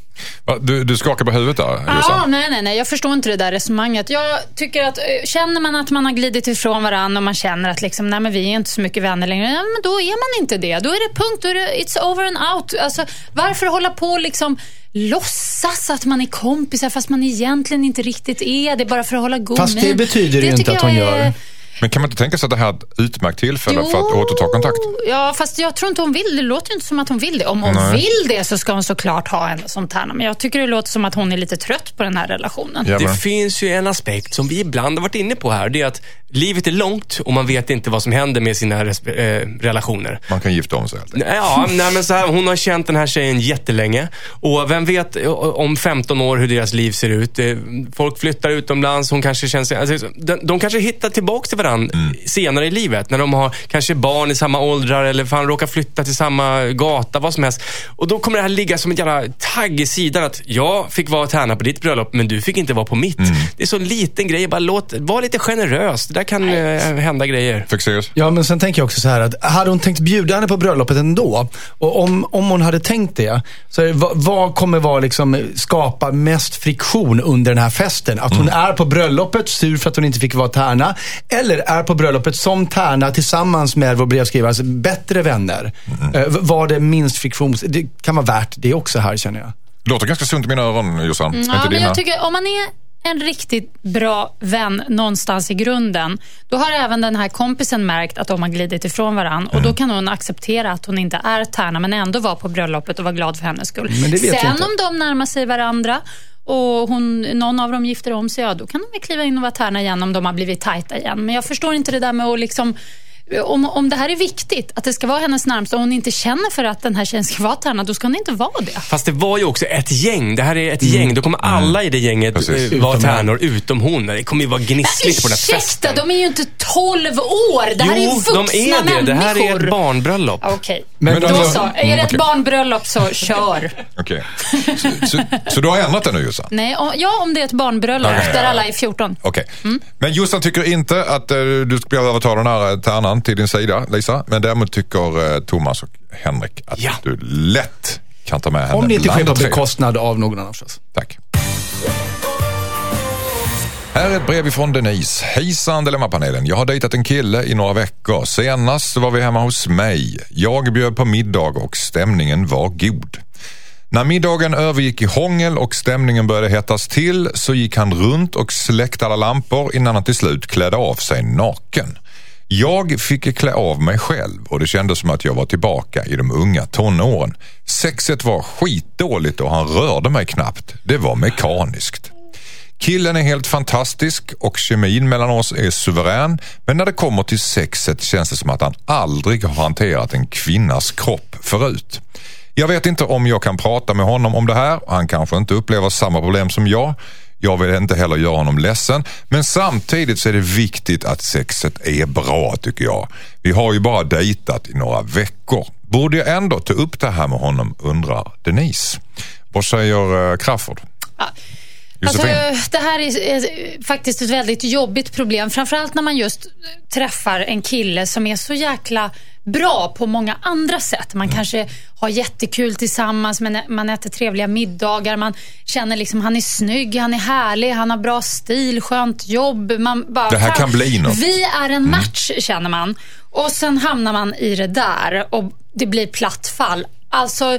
Du, du skakar på huvudet där, Ja, Jossan. nej, nej, nej. Jag förstår inte det där resonemanget. Jag tycker att eh, känner man att man har glidit ifrån varandra och man känner att liksom, nej, men vi är inte så mycket vänner längre, ja, men då är man inte det. Då är det punkt. Då är det, it's over and out. Alltså, varför hålla på och liksom låtsas att man är kompisar fast man egentligen inte riktigt är det bara för att hålla god Fast det betyder det ju inte att hon är- gör. Men kan man inte tänka sig att det här är ett utmärkt tillfälle för att återta kontakt? Ja, fast jag tror inte hon vill det. låter ju inte som att hon vill det. Om hon Nej. vill det så ska hon såklart ha henne som tärna. Men jag tycker det låter som att hon är lite trött på den här relationen. Ja, Det finns ju en aspekt som vi ibland har varit inne på här. Det är att livet är långt och man vet inte vad som händer med sina resp- eh, relationer. Man kan gifta om sig helt enkelt. Ja, nej, men så här, hon har känt den här tjejen jättelänge. Och vem vet eh, om 15 år hur deras liv ser ut. Eh, Folk flyttar utomlands, hon kanske känner sig... Alltså, de, de kanske hittar tillbaka till varandra senare i livet. När de har kanske barn i samma åldrar eller fan råkar flytta till samma gata, vad som helst. Och då kommer det här ligga som en jävla tagg i sidan att jag fick vara tärna på ditt bröllop, men du fick inte vara på mitt. Det är så en liten grej. Bara låt, var lite generös. Det där kan eh, hända grejer. Fexeus? Ja, men sen tänker jag också så här att hade hon tänkt bjuda henne på bröllopet ändå och om, om hon hade tänkt det, så är det, vad, vad kommer vara liksom, skapa mest friktion under den här festen? Att hon är på bröllopet sur för att hon inte fick vara tärna eller är på bröllopet som tärna tillsammans med vår brevskrivare, alltså bättre vänner. Eh, var det minst friktion? Det kan vara värt det också här känner jag. Låter ganska sunt i mina öron, Jossan. Ja, inte men jag tycker om man är en riktigt bra vän någonstans i grunden, då har även den här kompisen märkt att de har glidit ifrån varandra och då kan hon acceptera att hon inte är tärna men ändå vara på bröllopet och vara glad för hennes skull. Men det vet jag Sen inte. om de närmar sig varandra och hon, någon av dem gifter om sig, ja då kan de väl kliva in och vara tärna igen om de har blivit tajta igen. Men jag förstår inte det där med att liksom om, om det här är viktigt, att det ska vara hennes närmsta och hon inte känner för att den här tjejen ska vara tärna, då ska hon inte vara det. Fast det var ju också ett gäng. Det här är ett gäng. Då kommer alla i det gänget Precis. eh, vara Utom tärnor, utom hon. Det kommer ju vara gnissligt på den här Ursäkta, festen. de är ju inte 12 år. Det här är jo, vuxna de är det. Det här är människor. ett barnbröllop. Okej, Men då alltså- så. Är det Mm, ett okej. barnbröllop så kör. Okej. Så, så, så du har ändrat det nu, Jossan? Nej, om, ja, om det är ett barnbröllop där alla är 14. Okej. Men Jossan tycker inte att eh, du ska behöva ta den här tärnan din sida, Lisa. Men däremot tycker eh, Thomas och Henrik att Ja. du lätt kan ta med henne Om det inte sker på bekostnad av någon annan förstås. Tack. Här är ett brev ifrån Denise. Hejsan Dilemmapanelen. Jag har dejtat en kille i några veckor. Senast var vi hemma hos mig. Jag bjöd på middag och stämningen var god. När middagen övergick i hångel och stämningen började hettas till så gick han runt och släckte alla lampor innan han till slut klädde av sig naken. Jag fick klä av mig själv och det kändes som att jag var tillbaka i de unga tonåren. Sexet var skitdåligt och han rörde mig knappt. Det var mekaniskt. Killen är helt fantastisk och kemin mellan oss är suverän. Men när det kommer till sexet känns det som att han aldrig har hanterat en kvinnas kropp förut. Jag vet inte om jag kan prata med honom om det här. Han kanske inte upplever samma problem som jag. Jag vill inte heller göra honom ledsen. Men samtidigt så är det viktigt att sexet är bra tycker jag. Vi har ju bara dejtat i några veckor. Borde jag ändå ta upp det här med honom undrar Denise. Vad säger eh, Crafoord? Alltså, det här är, faktiskt ett väldigt jobbigt problem. Framförallt när man just träffar en kille som är så jäkla bra på många andra sätt. Man kanske har jättekul tillsammans, men man äter trevliga middagar. Man känner liksom han är snygg, han är härlig, han har bra stil, skönt jobb. Man bara, Det här kan bli något. Vi är en match, känner man. Och sen hamnar man i det där och det blir platt fall. Alltså,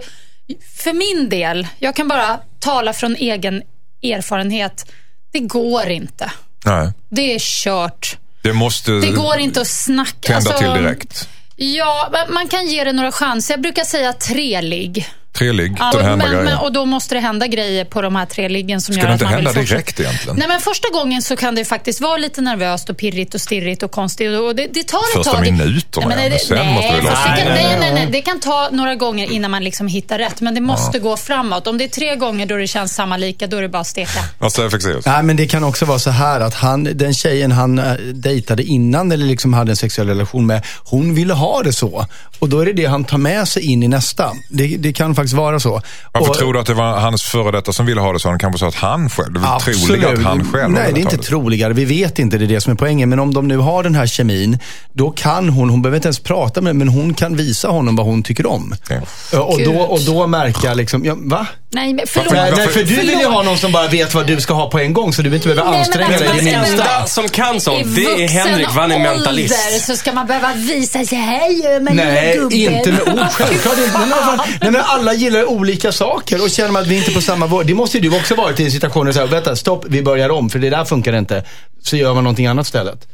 för min del, jag kan bara tala från egen erfarenhet. Det går inte. Nej, Det är kört. det måste Det går inte att snacka. tända alltså, till direkt. Ja, men man kan ge det några chanser. Jag brukar säga tre ligg. Treligg, Ja, det och, händer men, men, och då måste det hända grejer på de här tre liggen som Ska gör det att inte man vill hända direkt egentligen? Nej, men första gången så kan det faktiskt vara lite nervöst och pirrigt och stirrigt och konstigt. Och det, det tar ett Första tag. Det- minuterna, Nej, men det, sen nej, måste det lossna. Nej, nej, Det kan ta några gånger innan man liksom hittar rätt. Men det måste gå framåt. Om det är tre gånger då det känns samma lika, då är det bara att steka. Vad säger Fexeus? Nej, men det kan också vara så här att han, den tjejen han äh, dejtade innan eller liksom hade en sexuell relation med, hon ville ha det så. Och då är det det han tar med sig in i nästa. Det, det kan faktiskt vara så. Varför Och- tror du att det var hans före detta som ville ha det så? Han kanske sa att han själv, det är väl troligt att han själv Nej, det är inte tagit troligare. Vi vet inte, det är det som är poängen. Men om de nu har den här kemin, då kan hon, hon behöver inte ens prata med men hon kan visa honom vad hon tycker om. Okej. Och, då, och då märka liksom, ja, va? Nej, men förlåt. Nej, nej, varför- för du vill ju ha någon som bara vet vad du ska ha på en gång så du inte behöver Nej, men anstränga alltså, dig det men- Den minsta. som kan I sånt, det är Henrik, för han är mentalist. så ska man behöva visa sig. Gör man Nej, inte med ord. Självklart inte. Nej, men, vad- nej, men alla gillar olika saker och känner man att vi inte är på samma våg. Det måste ju du också varit i en situation där du säger, vänta, stopp, vi börjar om, för det där funkar inte. Så gör man någonting annat istället.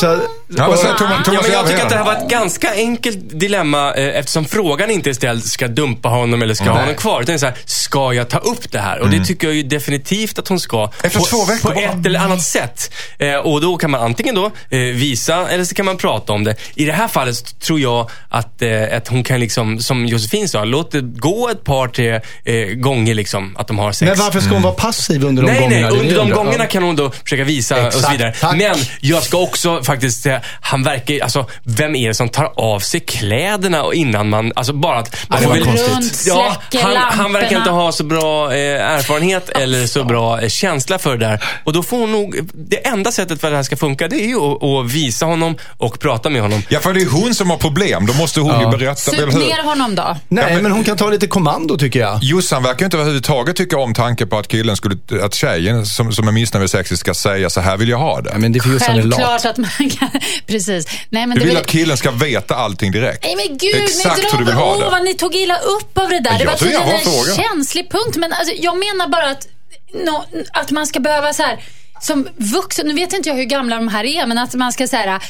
Så, Ja, vad och- Thomas, Ja, men jag tycker att det här var ett ganska enkelt dilemma eh, eftersom frågan inte är ställd, ska dumpa honom eller ska ha Nej. honom kvar? Utan det är så här, ska jag ta upp det här? Och det tycker jag ju definitivt att hon ska. Efter på, två veckor På bara. ett eller annat sätt. Eh, och då kan man antingen då eh, visa eller så kan man prata om det. I det här fallet så tror jag att, eh, att hon kan liksom, som Josefin sa, låt det gå ett par, tre eh, gånger liksom att de har sex. Men varför ska hon vara passiv under de Nej, gångerna? nej. Är Under de gångerna Ja. kan hon då försöka visa och så Exakt, vidare. tack. Men jag ska också faktiskt säga, han verkar alltså, vem är det som tar av sig kläderna och innan man, alltså bara att... Man det får väl- konstigt. Ja, han, han verkar. Inte ha så bra eh, erfarenhet eller så bra eh, känsla för det där. Och då får hon nog, det enda sättet för att det här ska funka, det är ju att, att visa honom och prata med honom. Ja, för det är hon som har problem. Då måste hon Ja. ju berätta, Sup eller hur? ner honom då. Nej, Ja, men- men hon kan ta lite kommando tycker jag. Jossan verkar inte överhuvudtaget tycka om tanken på att killen skulle, att tjejen som, som är missnöjd med sexet ska säga så här vill jag ha det. Ja, men det är för just han är lat. Självklart att man kan... Precis. Nej, men du det vill att killen ska veta allting direkt. Nej men gud, Exakt ni hur du vill ha det. vad ni tog illa upp av det där. Jag Det var tydligen en känslig punkt. Men alltså, jag menar bara att, no, att man ska behöva så här som vuxen, nu vet inte jag hur gamla de här är, men att man ska säga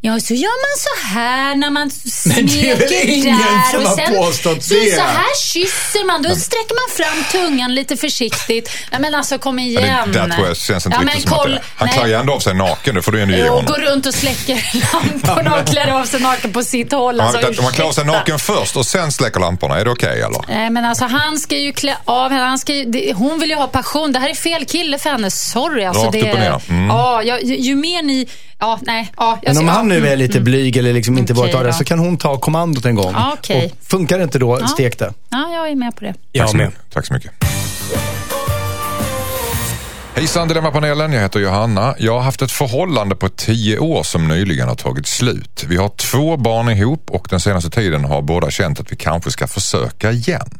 ja så gör man så här när man Men det är väl smeker ingen där som och har sen påstått så, det? så här kysser man, då sträcker man fram tungan lite försiktigt. Nej men alltså kom Ja, igen. det, där tror jag känns inte Ja, riktigt som att koll- det Han nej. klär ju ändå av sig naken, det får du ändå ge Och honom. går runt och släcker lamporna och klär av sig naken på sitt håll. Alltså, han, om han klär av sig naken först och sen släcker lamporna, är det okej eller? Nej, men alltså han ska ju klä av henne. Han ska ju, det, hon vill ju ha passion. Det här är fel kille för henne. Sorry. Alltså, Rakt det, upp och ner. Mm. Ja, ju, ju mer ni... Ja, nej. Ja, jag Men om han nu är lite blyg eller liksom inte Okej vågar ta det så kan hon ta kommandot en gång. Ja, okej. Och funkar det inte då, stek det. Ja, jag är med på det. Tack Jag så, med. mycket. Tack så mycket. Hejsan Dilemmapanelen, jag heter Johanna. Jag har haft ett förhållande på tio år som nyligen har tagit slut. Vi har två barn ihop och den senaste tiden har båda känt att vi kanske ska försöka igen.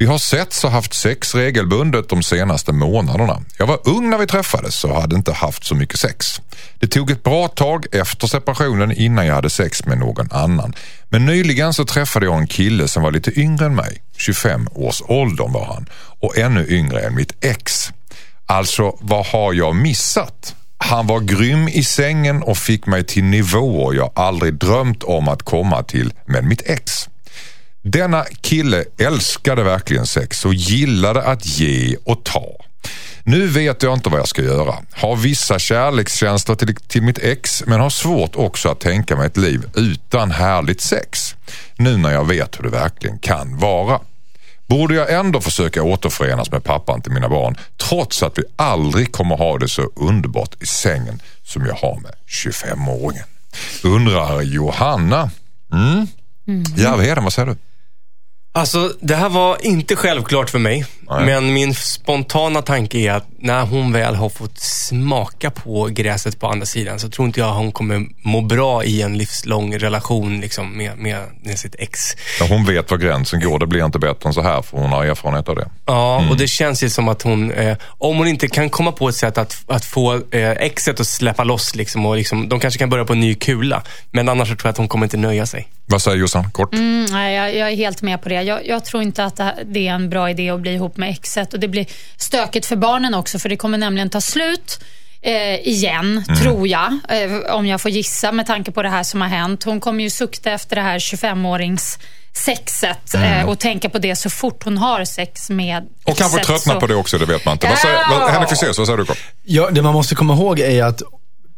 Vi har setts och haft sex regelbundet de senaste månaderna. Jag var ung när vi träffades och hade inte haft så mycket sex. Det tog ett bra tag efter separationen innan jag hade sex med någon annan. Men nyligen så träffade jag en kille som var lite yngre än mig. 25 års åldern var han och ännu yngre än mitt ex. Alltså, vad har jag missat? Han var grym i sängen och fick mig till nivåer jag aldrig drömt om att komma till med mitt ex. Denna kille älskade verkligen sex och gillade att ge och ta. Nu vet jag inte vad jag ska göra. Har vissa kärlekskänslor till, till mitt ex men har svårt också att tänka mig ett liv utan härligt sex. Nu när jag vet hur det verkligen kan vara. Borde jag ändå försöka återförenas med pappan till mina barn trots att vi aldrig kommer ha det så underbart i sängen som jag har med 25-åringen? Undrar Johanna. Mm. Järvheden, vad säger du? Alltså, det här var inte självklart för mig. Nej. Men min spontana tanke är att när hon väl har fått smaka på gräset på andra sidan så tror inte jag hon kommer må bra i en livslång relation liksom, med, med, med sitt ex. Ja, hon vet var gränsen går. Det blir inte bättre än så här för hon har erfarenhet av det. Ja, och det känns ju som att hon, eh, om hon inte kan komma på ett sätt att, att få eh, exet att släppa loss, liksom, och liksom, de kanske kan börja på en ny kula. Men annars tror jag att hon kommer inte nöja sig. Vad säger Jossan? Kort? Mm, nej, jag, jag är helt med på det. Jag, jag tror inte att det, det är en bra idé att bli ihop med exet. Och det blir stökigt för barnen också, för det kommer nämligen ta slut. eh, igen, Mm. tror jag. Eh, om jag får gissa med tanke på det här som har hänt. Hon kommer ju sukta efter det här 25-årings sexet eh, och tänka på det så fort hon har sex med Mm. Och kanske tröttna så- på det också, det vet man inte. Vad säger, vad, Henrik Fexeus, vad säger du Carl? Ja, det man måste komma ihåg är att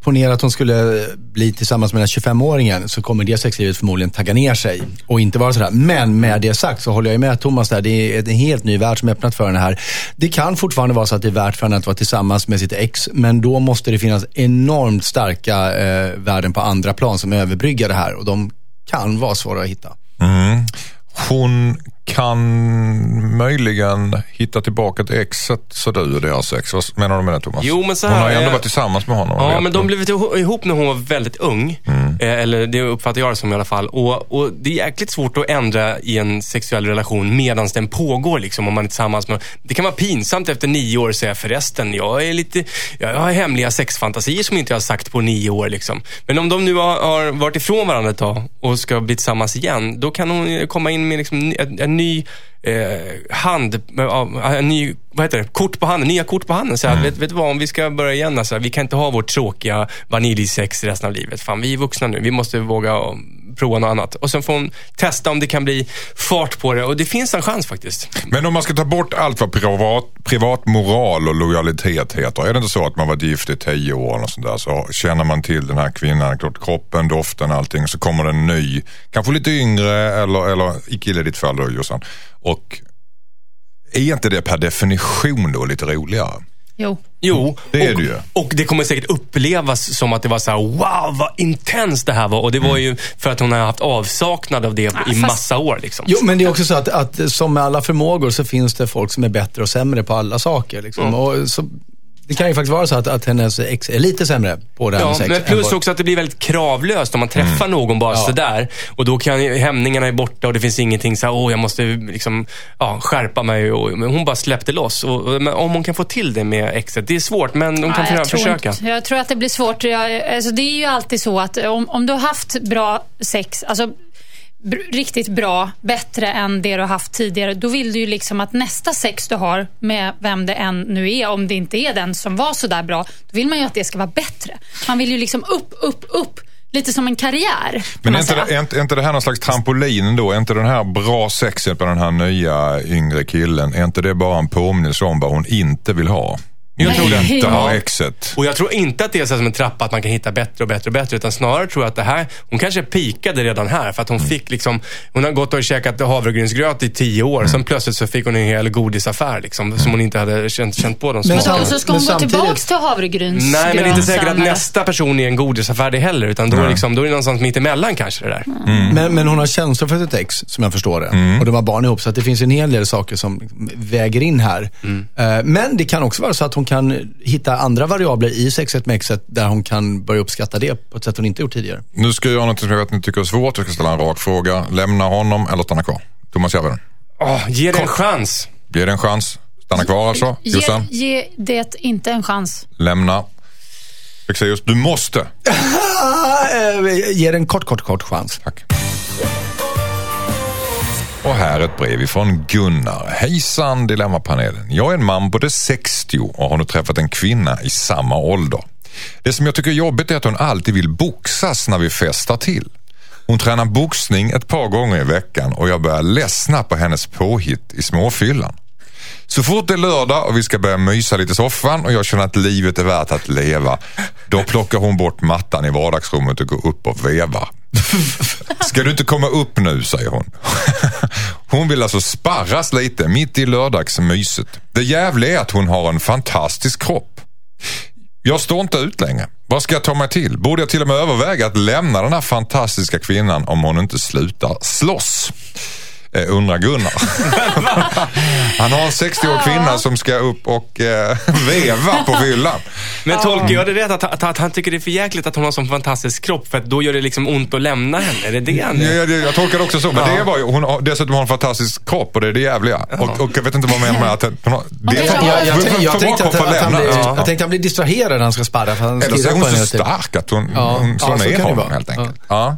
ponera att hon skulle eh, bli tillsammans med den här 25-åringen så kommer det sexlivet förmodligen tagga ner sig och inte vara sådär. Men med det sagt så håller jag med Thomas där. Det är en helt ny värld som är öppnat för henne här. Det kan fortfarande vara så att det är värt för henne att vara tillsammans med sitt ex, men då måste det finnas enormt starka eh, värden på andra plan som överbryggar det här och de kan vara svåra att hitta. Mm. Hon kan möjligen hitta tillbaka till exet så du och deras sex. Vad menar du med det Thomas? Jo, men så hon här har ju ändå varit tillsammans med honom. Ja, men de blev ihop- när hon var väldigt ung. Eh, eller det uppfattar jag det som i alla fall. Och, och det är jäkligt svårt att ändra i en sexuell relation medan den pågår. Liksom, om man är tillsammans med Det kan vara pinsamt efter nio år att säga förresten, jag, är lite, jag har hemliga sexfantasier som inte jag har sagt på nio år. Liksom. Men om de nu har, har varit ifrån varandra ett tag och ska bli tillsammans igen, då kan hon komma in med liksom en, en ny eh, hand, ja, en ny, vad heter det, kort på handen, nya kort på handen. Så här, vet, vet du vad, om vi ska börja igen, alltså, vi kan inte ha vårt tråkiga vaniljsex resten av livet. Fan, vi är vuxna nu, vi måste våga prova något annat. Och sen får hon testa om det kan bli fart på det och det finns en chans faktiskt. Men om man ska ta bort allt vad privat, privat moral och lojalitet heter. Är det inte så att man varit gift i tio år och sånt där, så känner man till den här kvinnan, klart, kroppen, doften, allting. Så kommer det en ny, kanske lite yngre eller, eller i kille i ditt fall då Jossan. Och är inte det per definition då lite roligare? Jo. Jo, Det är och, det ju. och det kommer säkert upplevas som att det var så här: wow vad intensst det här var. Och det var ju för att hon har haft avsaknad av det i fast- massa år. Liksom. Jo, men det är också så att, att som med alla förmågor så finns det folk som är bättre och sämre på alla saker. Liksom. Och så, det kan ju faktiskt vara så att, att hennes ex är lite sämre på det här Ja, med sex. men plus också att det blir väldigt kravlöst om man träffar någon bara Ja. sådär. Och då kan hämningarna är borta och det finns ingenting så åh jag måste liksom, ja, skärpa mig. Och, men hon bara släppte loss. Och, om hon kan få till det med exet, det är svårt men hon kan Nej, jag, tror försöka. inte, jag tror att det blir svårt. Jag, alltså det är ju alltid så att om, om du har haft bra sex, alltså riktigt bra, bättre än det du har haft tidigare, då vill du ju liksom att nästa sex du har med vem det än nu är, om det inte är den som var så där bra, då vill man ju att det ska vara bättre. Man vill ju liksom upp, upp, upp. Lite som en karriär. Men är inte, det, är, inte, är inte det här någon slags trampolin då? Är inte den här bra sexet på den här nya yngre killen, är inte det bara en påminnelse om vad hon inte vill ha? Jag tror ha Ja. exet. Och jag tror inte att det är så som en trappa, att man kan hitta bättre och bättre och bättre. Utan snarare tror jag att det här, hon kanske pikade redan här. För att hon Mm. fick liksom, hon har gått och käkat havregrynsgröt i tio år. Mm. Sen plötsligt så fick hon en hel godisaffär liksom, som hon inte hade känt, känt på de Men smakerna. Och så ska hon Men gå samtidigt- tillbaks till havregryns Nej, men det är inte säkert att nästa person är en godisaffär det heller. Utan då är, det liksom, då är det någonstans mitt emellan kanske det där. Men, men hon har känslor för sitt ex, som jag förstår det. Och de har barn ihop, så att det finns en hel del saker som väger in här. Eh, Men det kan också vara så att hon kan hitta andra variabler i sexet med exet, där hon kan börja uppskatta det på ett sätt hon inte gjort tidigare. Nu ska jag göra något som jag vet ni tycker är svårt. Jag ska ställa en rak fråga. Lämna honom eller stanna kvar? Thomas Järvheden. Åh, ge det en chans. Ge det en chans. Stanna kvar alltså. Ge, ge det inte en chans. lämna. Fexeus, du måste. Ah, eh, Ge det en kort, kort, kort chans. Tack. Och här ett brev ifrån Gunnar. Hejsan Dilemmapanelen. Jag är en man både 60 och har nu träffat en kvinna i samma ålder. Det som jag tycker är jobbigt är att hon alltid vill boxas när vi festar till. Hon tränar boxning ett par gånger i veckan och jag börjar ledsna på hennes påhitt i småfyllan. Så fort det är lördag och vi ska börja mysa lite i soffan och jag känner att livet är värt att leva, då plockar hon bort mattan i vardagsrummet och går upp och vevar. Ska du inte komma upp nu, säger hon. Hon vill alltså sparras lite mitt i lördagsmyset. Det jävliga är att hon har en fantastisk kropp. Jag står inte ut längre. Vad ska jag ta mig till? Borde jag till och med överväga att lämna den här fantastiska kvinnan om hon inte slutar slåss? Eh, undrar Gunnar. Han har en 60-årig kvinna som ska upp och eh, veva på fyllan. Men tolkar jag det rätt att, att, att han tycker det är för jäkligt att hon har sån fantastisk kropp? För att då gör det liksom ont att lämna henne? Är det det han Ja, jag, jag tolkar det också så. Men det var ju, hon har dessutom har en fantastisk kropp och det är det jävliga. Och, och jag vet inte vad jag menar med att hon har... Det Jag- Jag, jag, för- för- jag, för tänkte att, för att han lämna. blir, Ja. jag tänkte att han blir distraherad när han ska sparra. För han Eller så är hon så stark att hon, Ja. hon slår ner honom helt enkelt. Ja.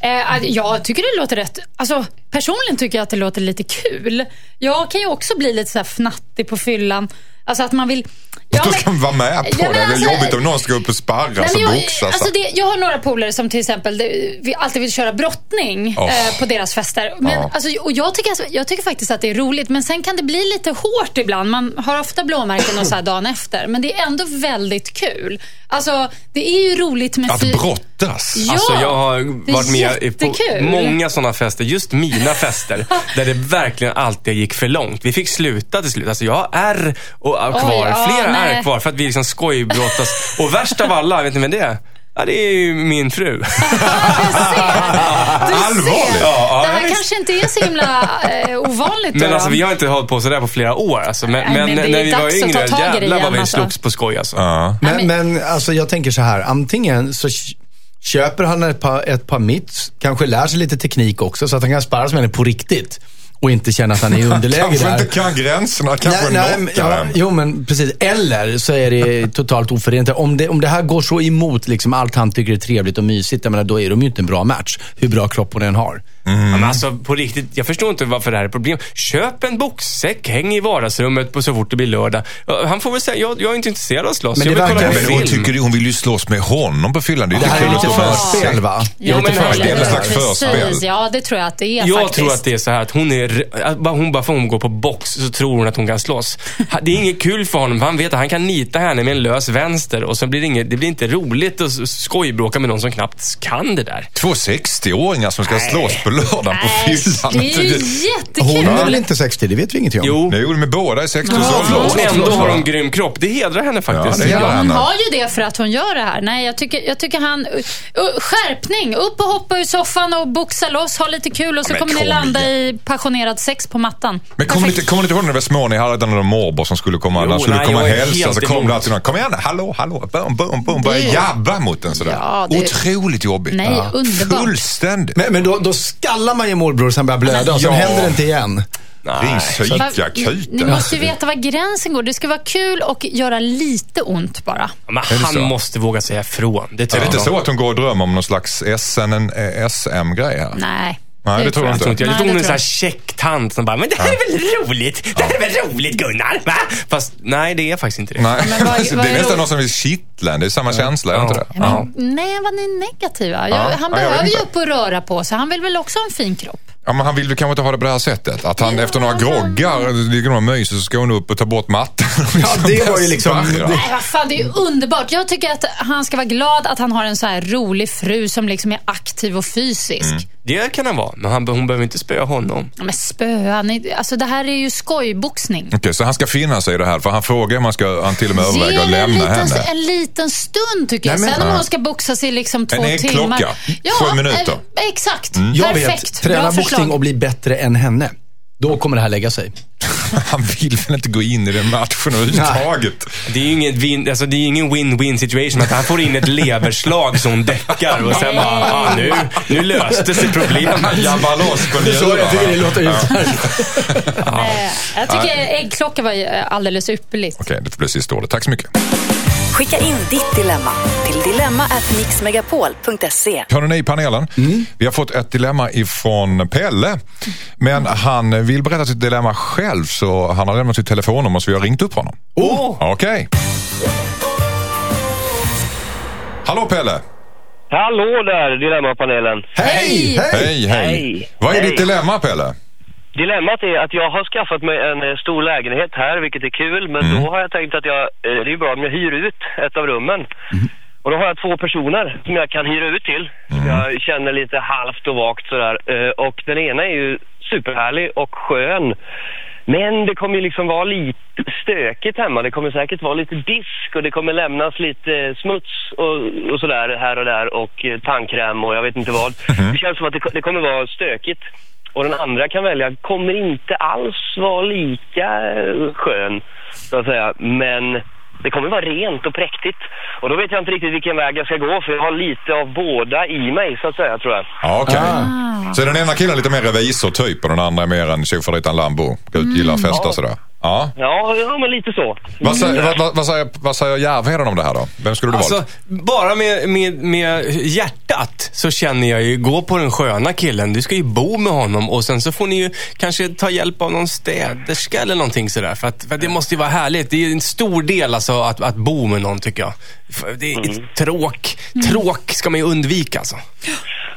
Eh, jag tycker det låter rätt. Alltså, personligen tycker jag att det låter lite kul. Jag kan ju också bli lite så här fnattig på fyllan. Alltså att man vill... Ja, men- ska man vara med på Ja, men det. Det är alltså- jobbigt om någon ska upp och sparras Nej, och jag, boxas. alltså det, jag har några polare som till exempel det, vi alltid vill köra brottning Åh. eh, på deras fester. Men, Ja. alltså, och jag, tycker, alltså, jag tycker faktiskt att det är roligt, men sen kan det bli lite hårt ibland. Man har ofta blåmärken och så här dagen efter, men det är ändå väldigt kul. Alltså, det är ju roligt med... Att brottas. Ja, Alltså jag har varit med på många sådana fester, just mina fester, där det verkligen alltid gick för långt. Vi fick sluta till slut. Alltså jag har och, och kvar, ja, flera nej. ärr kvar för att vi liksom skojbrottas. Och värst av alla, vet ni vem det är? Ja, det är ju min fru. Du Allvarligt? ser. Ja, det här visst. kanske inte är så himla eh, ovanligt. Men då. alltså vi har inte hållit på sådär på flera år. Alltså. Men, Nej, men, men när vi var yngre, jävlar vad vi alltså. slogs på skoj alltså. Ja. Men, men- alltså, jag tänker så här, antingen så köper han ett par, ett par mitts, kanske lär sig lite teknik också så att han kan sparras med henne på riktigt. Och inte känna att han är i underläge Kanske där. inte kan gränserna, kanske Nej, nej, ja. Jo, men precis. Eller så är det totalt oförenligt. Om det, om det här går så emot liksom, allt han tycker är trevligt och mysigt, menar, då är de ju inte en bra match. Hur bra kropp hon än har. Ja, men alltså på riktigt, jag förstår inte varför det här är problem. Köp en boxsäck, häng i vardagsrummet på så fort det blir lördag. Han får väl säga, jag, jag är inte intresserad av att slåss. Men jag det vill kolla verkar- på Men hon, film. tycker, hon vill ju slåss med honom på fyllan. Det är Det inte här är lite förspel, va? Ja, men för- det är någon slags förspel. Ja, det tror jag att det är Jag faktiskt. tror att det är så här att hon är, hon bara för hon går på box så tror hon att hon kan slåss. Det är inget kul för honom för han vet att han kan nita henne med en lös vänster och så blir det, inget, det blir inte roligt att skojbråka med någon som knappt kan det där. Två 60-åringar som ska slåss på lördagen på Nej, fyllan. det är ju jättekul. Hon är väl inte 60, det vet vi ingenting om. Jo, Jo, men båda är 60 Ja, ändå har hon grym kropp. Det hedrar henne faktiskt. Ja, det hon har ju det för att hon gör det här. Nej, jag tycker, jag tycker han... Uh, skärpning! Upp och hoppa ur soffan och boxa loss, ha lite kul och så men kommer ni kom landa igen. i passionerad sex på mattan. Men kommer ni kommer ni inte ihåg när ni var små, ni hade någon morbror som skulle komma, Jo, skulle nej, komma och hälsa, så kom det alltid någon, kom igen, hallå, hallå, boom, boom, boom, började Det- jabba mot en sådär. Ja, det- Otroligt jobbigt. Nej, underbart. Fullständigt. Men, men då, då skallar man ju morbror så han börjar blöda och sen Ja. händer det inte igen. Ring Va- Ni psykakuten. måste ju veta var gränsen går. Det ska vara kul och göra lite ont bara. Men han så? måste våga säga ifrån. Det Är det inte så att hon går och drömmer om någon slags SN, en, eh, SM-grej här? Nej. Nej, det tror jag Jag tror inte. Jag tror hon är det en sån här käck tant som bara, men det här är väl roligt? Det här är väl roligt Gunnar? Va? Fast nej, det är faktiskt inte det. Nej, men vad- det vad är är nästan då- någon som vill kittla en. Det är samma känsla, är det inte det? Men, Nej, vad ni är negativa. Jag, Ja, han ja, jag behöver vet ju inte. upp och röra på sig. Han vill väl också ha en fin kropp? Ja, men han vill väl kanske inte ha det på det här sättet. Att han efter några groggar, ligger de och myser, så ska hon upp och ta bort mattan. Ja, det var ju liksom-. Nej, vad fan, det är ju underbart. Jag tycker att han ska vara glad att han har en så här rolig fru som liksom är aktiv och fysisk. Mm. Det kan han vara, men han, hon behöver inte spöa honom. Ja, Men spöa, ni, alltså det här är ju skojboxning. Okej, så han ska finna sig i det här. För han frågar om han ska han till och med överväga Ge att en lämna liten, henne. en liten stund tycker jag. Nej, men- Sen om Ja. hon ska boxas i liksom två äggklocka. timmar. Sju minuter. eh, exakt. Jag Perfekt. vet, träna Bra boxning förslag. och bli bättre än henne. Då kommer det här lägga sig. Han vill väl inte gå in i den matchen överhuvudtaget. Det är ju ingen win, alltså det är ingen win-win situation. Att han får in ett leverslag som hon däckar och sen bara, ah, nu, nu löste sig problemet. Jabba loss på Så jag tycker det låter utmärkt. Eh, Jag tycker äggklocka var alldeles ypperligt. Okej, det får bli sista ordet. Tack så mycket. Skicka in ditt dilemma till dilemma@mixmegapol.se. Hörde ni i panelen? Vi har fått ett dilemma ifrån Pelle. Men han vill berätta sitt dilemma själv så han har lämnat sitt telefonnummer så vi har ringt upp honom. Oh. Okej. Hallå Pelle! Hallå där, Dilemmapanelen. Hej! Hej, hej! Hej. Vad är Hej. ditt dilemma Pelle? Dilemmat är att jag har skaffat mig en eh, stor lägenhet här, vilket är kul. Men då har jag tänkt att jag, eh, det är bra om jag hyr ut ett av rummen. Och då har jag två personer som jag kan hyra ut till. Som jag känner lite halvt och vagt sådär. Eh, Och den ena är ju superhärlig och skön. Men det kommer ju liksom vara lite stökigt hemma. Det kommer säkert vara lite disk och det kommer lämnas lite smuts och, och sådär här och där och tandkräm och jag vet inte vad. Det känns som att det, det kommer vara stökigt. Och den andra kan välja, kommer inte alls vara lika eh, skön, så att säga. Men det kommer vara rent och präktigt. Och då vet jag inte riktigt vilken väg jag ska gå, för jag har lite av båda i mig, så att säga, tror jag. Ja, okej. Ah. Så är den ena killen lite mer revisor typ och den andra är mer en tjofaderittan Lambo. Gillar att festa och sådär. Ja. Ja, ja men lite så. Vad säger, vad, vad, vad säger, vad säger Järvheden om det här då? Vem skulle du Alltså, valt? bara med, med, med hjärtat så känner jag ju, gå på den sköna killen. Du ska ju bo med honom och sen så får ni ju kanske ta hjälp av någon städerska eller någonting sådär. För att, för att det måste ju vara härligt. Det är ju en stor del alltså att, att bo med någon tycker jag. Det är ett tråk. Tråk ska man ju undvika alltså.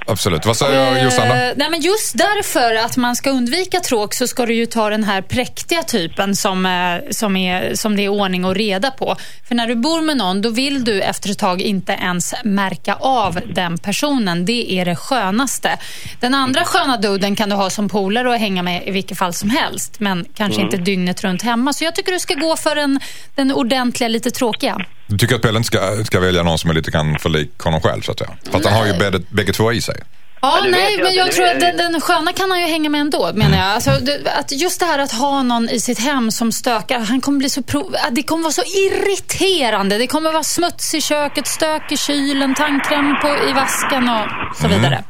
Absolut. Vad säger Jossan då? Eh, nej, men just därför att man ska undvika tråk så ska du ju ta den här präktiga typen som, eh, som, är, som det är ordning och reda på. För när du bor med någon då vill du efter ett tag inte ens märka av den personen. Det är det skönaste. Den andra sköna duden kan du ha som polare och hänga med i vilket fall som helst. Men kanske inte dygnet runt hemma. Så jag tycker du ska gå för den, den ordentliga, lite tråkiga. Du tycker att Pelle inte ska, ska välja någon som är lite grann för lik honom själv så att säga? Fast han har ju bägge, bägge två i sig. Ja, vet nej, men jag tror att den, den sköna kan han ju hänga med ändå, menar jag. Alltså, det, att just det här att ha någon i sitt hem som stökar, han kommer bli så prov, att det kommer vara så irriterande. Det kommer vara smuts i köket, stök i kylen, tandkräm på, i vasken och så vidare.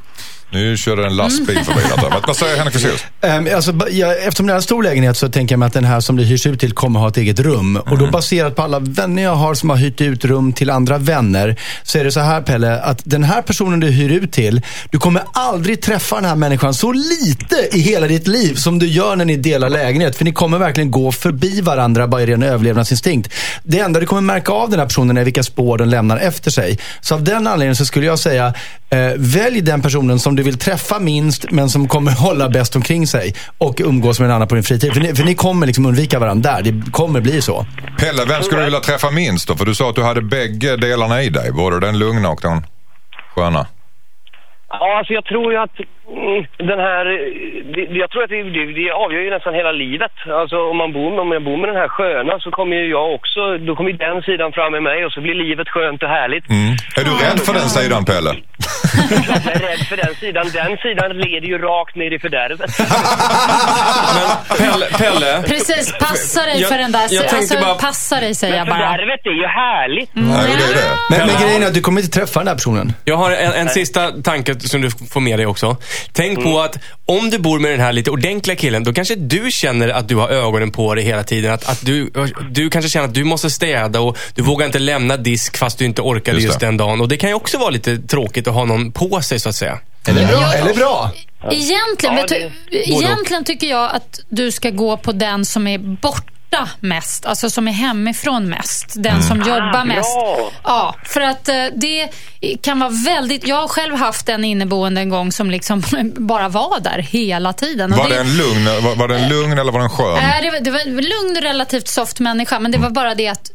Nu kör en lastbil förbi. Vad- säger Henrik Fexeus? Um, alltså, jag, eftersom det är en stor lägenhet så tänker jag mig att den här som det hyrs ut till kommer ha ett eget rum. Och Mm. då baserat på alla vänner jag har som har hyrt ut rum till andra vänner. Så är det så här Pelle, att den här personen du hyr ut till, du kommer aldrig träffa den här människan så lite i hela ditt liv som du gör när ni delar lägenhet. För ni kommer verkligen gå förbi varandra bara i ren överlevnadsinstinkt. Det enda du kommer märka av den här personen är vilka spår den lämnar efter sig. Så av den anledningen så skulle jag säga, eh, välj den personen som du vill träffa minst, men som kommer hålla bäst omkring sig och umgås med en annan på din fritid. För ni, för ni kommer liksom undvika varandra där. Det kommer bli så. Pelle, vem skulle du vilja träffa minst då? För du sa att du hade bägge delarna i dig. Både den lugna och den sköna. Ja, alltså jag tror ju att mm, den här... Det, jag tror att det, det, det avgör ju nästan hela livet. Alltså om man bor om jag bor med den här sköna så kommer ju jag också... Då kommer ju den sidan fram med mig och så blir livet skönt och härligt. Mm. Är du rädd för den sidan, Pelle? Jag är rädd för den sidan. Den sidan leder ju rakt ner i fördärvet. Men Pelle, Pelle Precis, passa dig Jag- för den där, jag alltså, bara- passa dig säger jag bara. fördärvet är ju härligt. Nej, det är det. Men, men grejen är att du kommer inte träffa den här personen. Jag har en, en sista tanke som du får med dig också. Tänk på att om du bor med den här lite ordentliga killen, då kanske du känner att du har ögonen på dig hela tiden. Att, att du, du kanske känner att du måste städa och du vågar inte lämna disk fast du inte orkade Just just, den dagen. Och det kan ju också vara lite tråkigt att ha någon på sig så att säga. Eller bra. Ja. Eller bra. Egentligen, Ja, det- egentligen tycker jag att du ska gå på den som är borta mest, alltså som är hemifrån mest. Den som jobbar Ah, mest. Ja, för att eh, det kan vara väldigt... Jag har själv haft en inneboende en gång som liksom bara var där hela tiden. Och Var det- den lugn, var, var den lugn eller var den skön? Nej, det, var, det var en lugn, relativt soft människa, men det var bara det att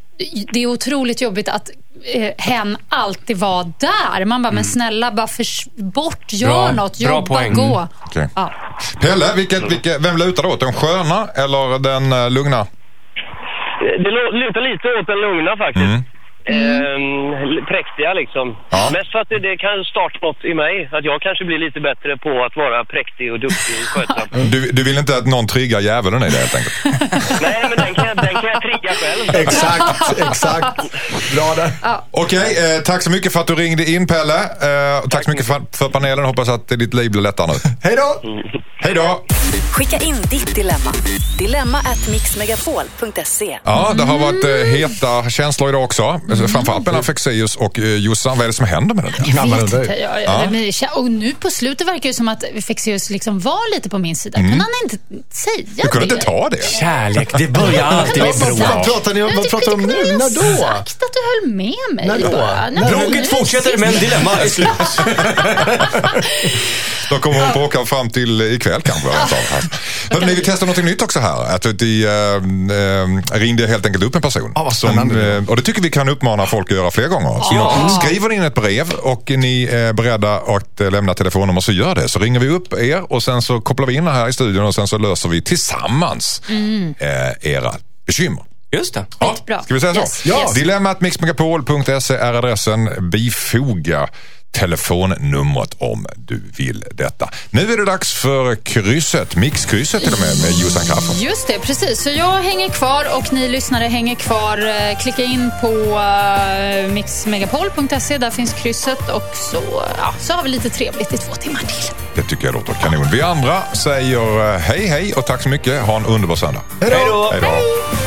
det är otroligt jobbigt att eh, hen alltid var där. Man bara, men snälla, bara förs bort, gör Bra- något, bra jobba, poäng. gå. Okej. Ja. Pelle, vilket, vilket, vem lutar du åt? Den sköna eller den eh, lugna? Det lutar lite åt den lugna faktiskt. Mm. Ehm, präktiga liksom. Ja. Mest för att det, det kan starta något i mig. Att jag kanske blir lite bättre på att vara präktig och duktig och skötsam. Du, du vill inte att någon triggar djävulen i det helt enkelt? Nej, men den kan, jag- den kan jag trigga själv. Exakt, exakt. Bra där. Okej, eh, tack så mycket för att du ringde in Pelle. Eh, och tack så mycket för, för panelen. Hoppas att ditt liv blir lättare nu. Hej då! Hej då! Skicka in ditt dilemma. Dilemma at mixmegapol.se. Ja, det har varit eh, heta känslor idag också. Framförallt mellan Fexeus och eh, Jossan. Vad är det som händer med det? där? Jag vet inte. Jag, jag, men det kän- och nu på slutet verkar det som att Fexeus liksom var lite på min sida. Kunde han inte säga Du kunde det? inte ta det? Kärlek, det börjar alltid med Vad bråk. Pratar ni om, vad du pratar du om nu? När då? sagt att du höll med mig. När då? Bara. När- Nej, men Bråket fortsätter men dilemma är slut. Då kommer hon bråka fram till ikväll kanske. rent av. Hörrni, vi testar något nytt också här. Att vi äh, ringde helt enkelt upp en person. Ja, vad som, eh, och det tycker vi kan uppmana folk att göra fler gånger. Så Ja. skriver ni in ett brev och ni är beredda att lämna telefonnummer så gör det. Så ringer vi upp er och sen så kopplar vi in er här i studion och sen så löser vi tillsammans eh, era bekymmer. Just det. Ja, Bra. ska vi säga så? Yes, Ja. yes. Dilemmat mixmegapol.se är adressen. Bifoga telefonnumret om du vill detta. Nu är det dags för krysset, mixkrysset till och med, med Jossan Crafoord. Just det, precis. Så jag hänger kvar och ni lyssnare hänger kvar. Eh, Klicka in på uh, mixmegapol.se. Där finns krysset och så, ja, så har vi lite trevligt i två timmar till. Det tycker jag låter kanon. Vi andra säger eh, hej hej och tack så mycket. Ha en underbar söndag. Hej då! Hej då!